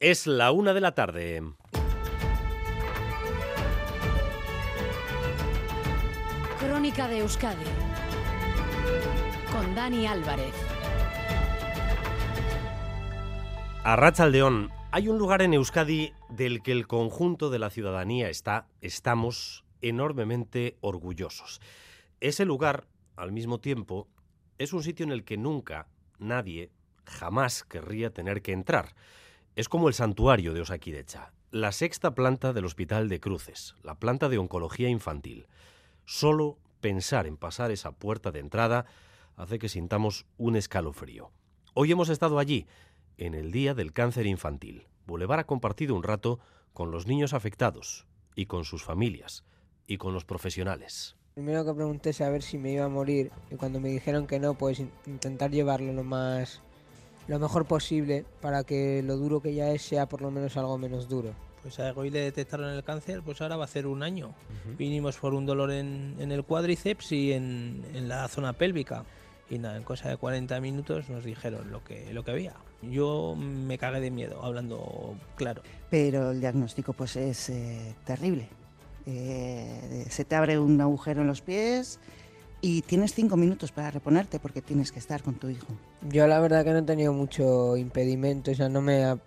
Es la una de la tarde. Crónica de Euskadi con Dani Álvarez. A Rachaldeón, hay un lugar en Euskadi del que el conjunto de la ciudadanía está, estamos enormemente orgullosos. Ese lugar, al mismo tiempo, es un sitio en el que nunca nadie jamás querría tener que entrar. Es como el santuario de Osakidecha, la sexta planta del Hospital de Cruces, la planta de oncología infantil. Solo pensar en pasar esa puerta de entrada hace que sintamos un escalofrío. Hoy hemos estado allí, en el Día del Cáncer Infantil. Boulevard ha compartido un rato con los niños afectados y con sus familias y con los profesionales. Primero que pregunté es a ver si me iba a morir y cuando me dijeron que no, pues intentar llevarlo lo más lo mejor posible para que lo duro que ya es sea por lo menos algo menos duro. Pues a hoy le detectaron el cáncer, pues ahora va a hacer un año. Vinimos por un dolor en, en el cuádriceps y en, en, la zona pélvica. Y nada, en cosa de 40 minutos nos dijeron lo que, lo que había. Yo me cagué de miedo, hablando claro. Pero el diagnóstico pues es eh, terrible. Eh, se te abre un agujero en los pies y tienes cinco minutos para reponerte porque tienes que estar con tu hijo. Yo la verdad que no he tenido mucho impedimento, o sea, no me ha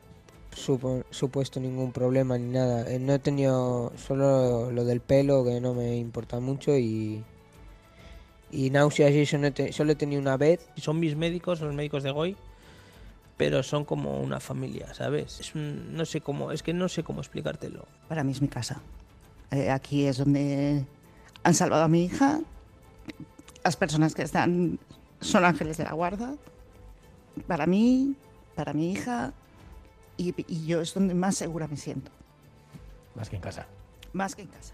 supo, supuesto ningún problema ni nada. Eh, no he tenido solo lo del pelo que no me importa mucho y, y náuseas y eso no he te, solo he tenido una vez. Son mis médicos, los médicos de Goy, pero son como una familia, ¿sabes? Es un, no sé cómo, es que no sé cómo explicártelo. Para mí es mi casa. Eh, aquí es donde han salvado a mi hija. Las personas que están son ángeles de la guarda. Para mí, para mi hija, y, y, yo es donde más segura me siento. Más que en casa. Más que en casa.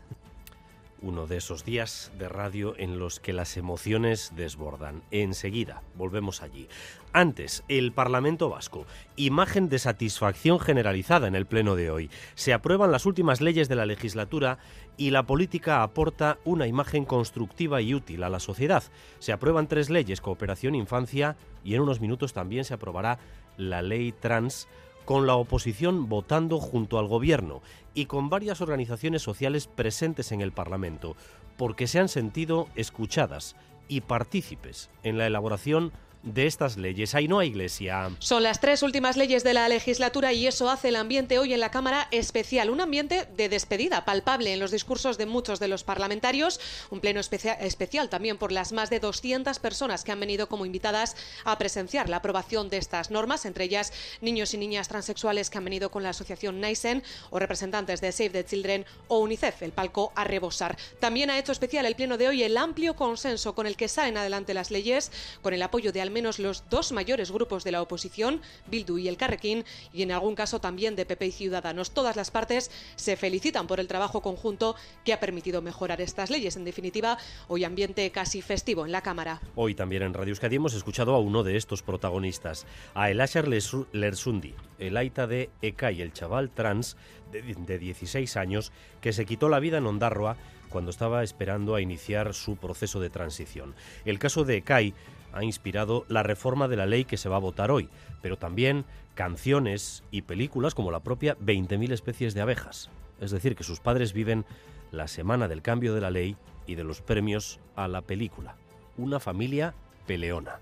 Uno de esos días de radio en los que las emociones desbordan. Enseguida, volvemos allí. Antes, el Parlamento Vasco. Imagen de satisfacción generalizada en el Pleno de hoy. Se aprueban las últimas leyes de la legislatura y la política aporta una imagen constructiva y útil a la sociedad. Se aprueban tres leyes, cooperación, infancia y en unos minutos también se aprobará la ley trans con la oposición votando junto al gobierno y con varias organizaciones sociales presentes en el Parlamento, porque se han sentido escuchadas y partícipes en la elaboración de estas leyes. Ainhoa Iglesia. Son las tres últimas leyes de la legislatura y eso hace el ambiente hoy en la Cámara especial. Un ambiente de despedida palpable en los discursos de muchos de los parlamentarios. Un pleno especia especial también por las más de 200 personas que han venido como invitadas a presenciar la aprobación de estas normas, entre ellas niños y niñas transexuales que han venido con la asociación Naisen o representantes de Save the Children o UNICEF. El palco a rebosar. También ha hecho especial el pleno de hoy el amplio consenso con el que salen adelante las leyes, con el apoyo de al menos los dos mayores grupos de la oposición, Bildu y el Carrequín, y en algún caso también de PP y Ciudadanos. Todas las partes se felicitan por el trabajo conjunto que ha permitido mejorar estas leyes. En definitiva, hoy ambiente casi festivo en la Cámara. Hoy también en Radio Euskadi hemos escuchado a uno de estos protagonistas, a Elashar Lersundi, el aita de Eka y el chaval trans de, de 16 años que se quitó la vida en Ondarroa cuando estaba esperando a iniciar su proceso de transición. El caso de Ekai ha inspirado la reforma de la ley que se va a votar hoy, pero también canciones y películas como la propia 20.000 especies de abejas. Es decir, que sus padres viven la semana del cambio de la ley y de los premios a la película. Una familia peleona.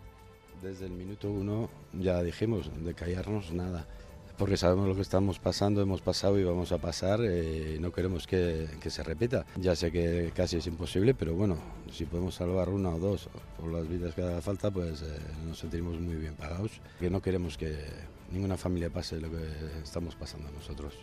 Desde el minuto uno ya dijimos, de callarnos nada porque sabemos lo que estamos pasando, hemos pasado y vamos a pasar, eh, no queremos que, se repita. Ya sé que casi es imposible, pero bueno, si podemos salvar una o dos por las vidas que haga falta, pues eh, nos sentiremos muy bien pagados. Que no queremos que ninguna familia pase lo que estamos pasando nosotros.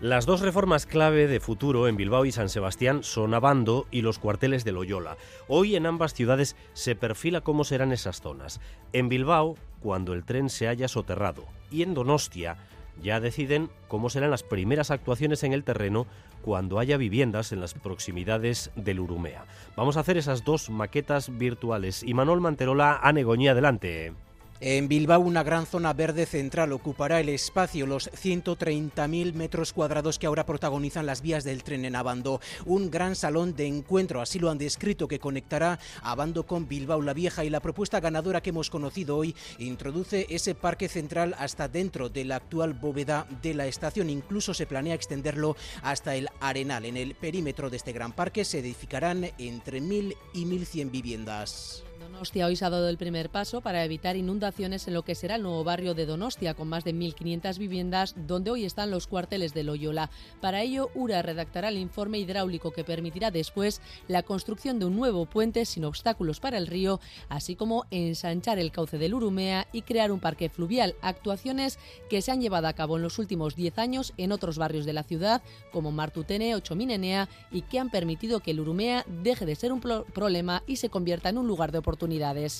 Las dos reformas clave de futuro en Bilbao y San Sebastián son Abando y los cuarteles de Loyola. Hoy en ambas ciudades se perfila cómo serán esas zonas. En Bilbao, cuando el tren se haya soterrado, y en Donostia ya deciden cómo serán las primeras actuaciones en el terreno cuando haya viviendas en las proximidades del Urumea. Vamos a hacer esas dos maquetas virtuales. Y Manuel Manterola, Anegoñía, adelante. En Bilbao, una gran zona verde central ocupará el espacio, los 130.000 metros cuadrados que ahora protagonizan las vías del tren en Abando. Un gran salón de encuentro, así lo han descrito, que conectará Abando con Bilbao la Vieja. Y la propuesta ganadora que hemos conocido hoy introduce ese parque central hasta dentro de la actual bóveda de la estación. Incluso se planea extenderlo hasta el Arenal. En el perímetro de este gran parque se edificarán entre 1.000 y 1.100 viviendas. Donostia. Hoy se ha dado el primer paso para evitar inundaciones en lo que será el nuevo barrio de Donostia, con más de 1.500 viviendas, donde hoy están los cuarteles de Loyola. Para ello, URA redactará el informe hidráulico que permitirá después la construcción de un nuevo puente sin obstáculos para el río, así como ensanchar el cauce del Urumea y crear un parque fluvial, actuaciones que se han llevado a cabo en los últimos 10 años en otros barrios de la ciudad, como Martutene o Chominenea, y que han permitido que el Urumea deje de ser un problema y se convierta en un lugar de oportunidad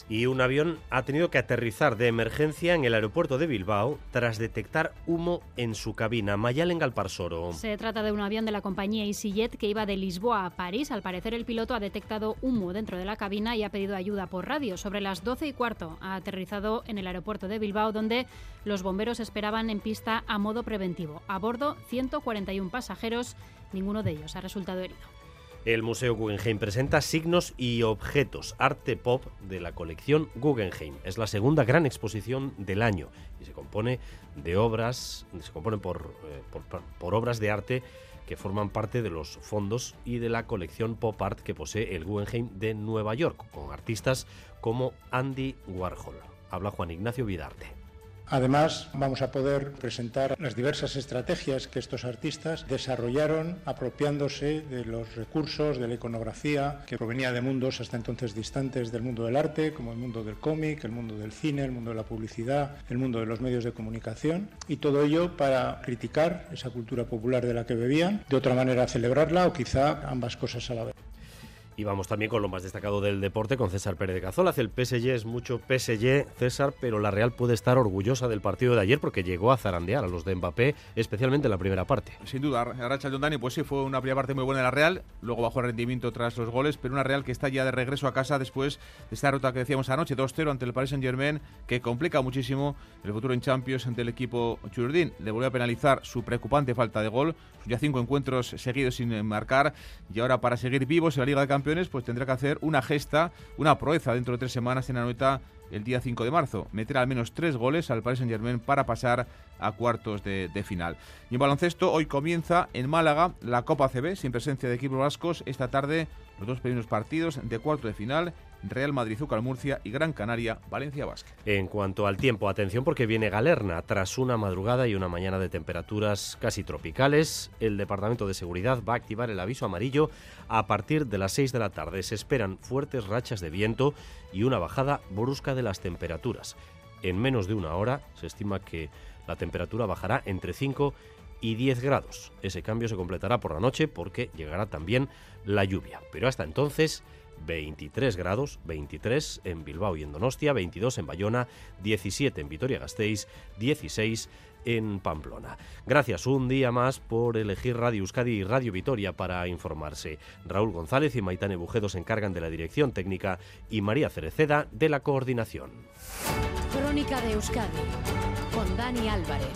y un avión ha tenido que aterrizar de emergencia en el aeropuerto de Bilbao tras detectar humo en su cabina. Mayalen Galparsoro. Se trata de un avión de la compañía EasyJet que iba de Lisboa a París. Al parecer el piloto ha detectado humo dentro de la cabina y ha pedido ayuda por radio. Sobre las 12 y cuarto ha aterrizado en el aeropuerto de Bilbao donde los bomberos esperaban en pista a modo preventivo. A bordo 141 pasajeros, ninguno de ellos ha resultado herido. El Museo Guggenheim presenta signos y objetos, arte pop de la colección Guggenheim. Es la segunda gran exposición del año y se compone de obras, se compone por, eh, por, obras de arte que forman parte de los fondos y de la colección pop art que posee el Guggenheim de Nueva York, con artistas como Andy Warhol. Habla Juan Ignacio Vidarte. Además, vamos a poder presentar las diversas estrategias que estos artistas desarrollaron apropiándose de los recursos de la iconografía que provenía de mundos hasta entonces distantes del mundo del arte, como el mundo del cómic, el mundo del cine, el mundo de la publicidad, el mundo de los medios de comunicación, y todo ello para criticar esa cultura popular de la que bebían, de otra manera celebrarla o quizá ambas cosas a la vez. Y vamos también con lo más destacado del deporte, con César Pérez de Cazola. El PSG es mucho PSG, César, pero la Real puede estar orgullosa del partido de ayer porque llegó a zarandear a los de Mbappé, especialmente en la primera parte. Sin duda, Racha Dani, pues sí, fue una primera parte muy buena de la Real, luego bajó el rendimiento tras los goles, pero una Real que está ya de regreso a casa después de esta ruta que decíamos anoche, 2-0 ante el Paris Saint-Germain, que complica muchísimo el futuro en Champions ante el equipo Churdín. Le volvió a penalizar su preocupante falta de gol, ya cinco encuentros seguidos sin marcar, y ahora para seguir vivos en la Liga de Campeones, pues tendrá que hacer una gesta, una proeza dentro de tres semanas en la Anoeta el día 5 de marzo. Meter al menos tres goles al Paris Saint Germain para pasar a cuartos de, final. Y en baloncesto, hoy comienza en Málaga la Copa CB, sin presencia de equipos vascos. Esta tarde, los dos primeros partidos de cuarto de final Real Madrid, Zucal Murcia y Gran Canaria, Valencia Basque. En cuanto al tiempo, atención porque viene Galerna. Tras una madrugada y una mañana de temperaturas casi tropicales, el Departamento de Seguridad va a activar el aviso amarillo a partir de las 6 de la tarde. Se esperan fuertes rachas de viento y una bajada brusca de las temperaturas. En menos de una hora se estima que la temperatura bajará entre 5 y 10 grados. Ese cambio se completará por la noche porque llegará también la lluvia. Pero hasta entonces 23 grados, 23 en Bilbao y en Donostia, 22 en Bayona, 17 en Vitoria-Gasteiz, 16 en Pamplona. Gracias un día más por elegir Radio Euskadi y Radio Vitoria para informarse. Raúl González y Maitane Bujedo se encargan de la dirección técnica y María Cereceda de la coordinación. Crónica de Euskadi con Dani Álvarez.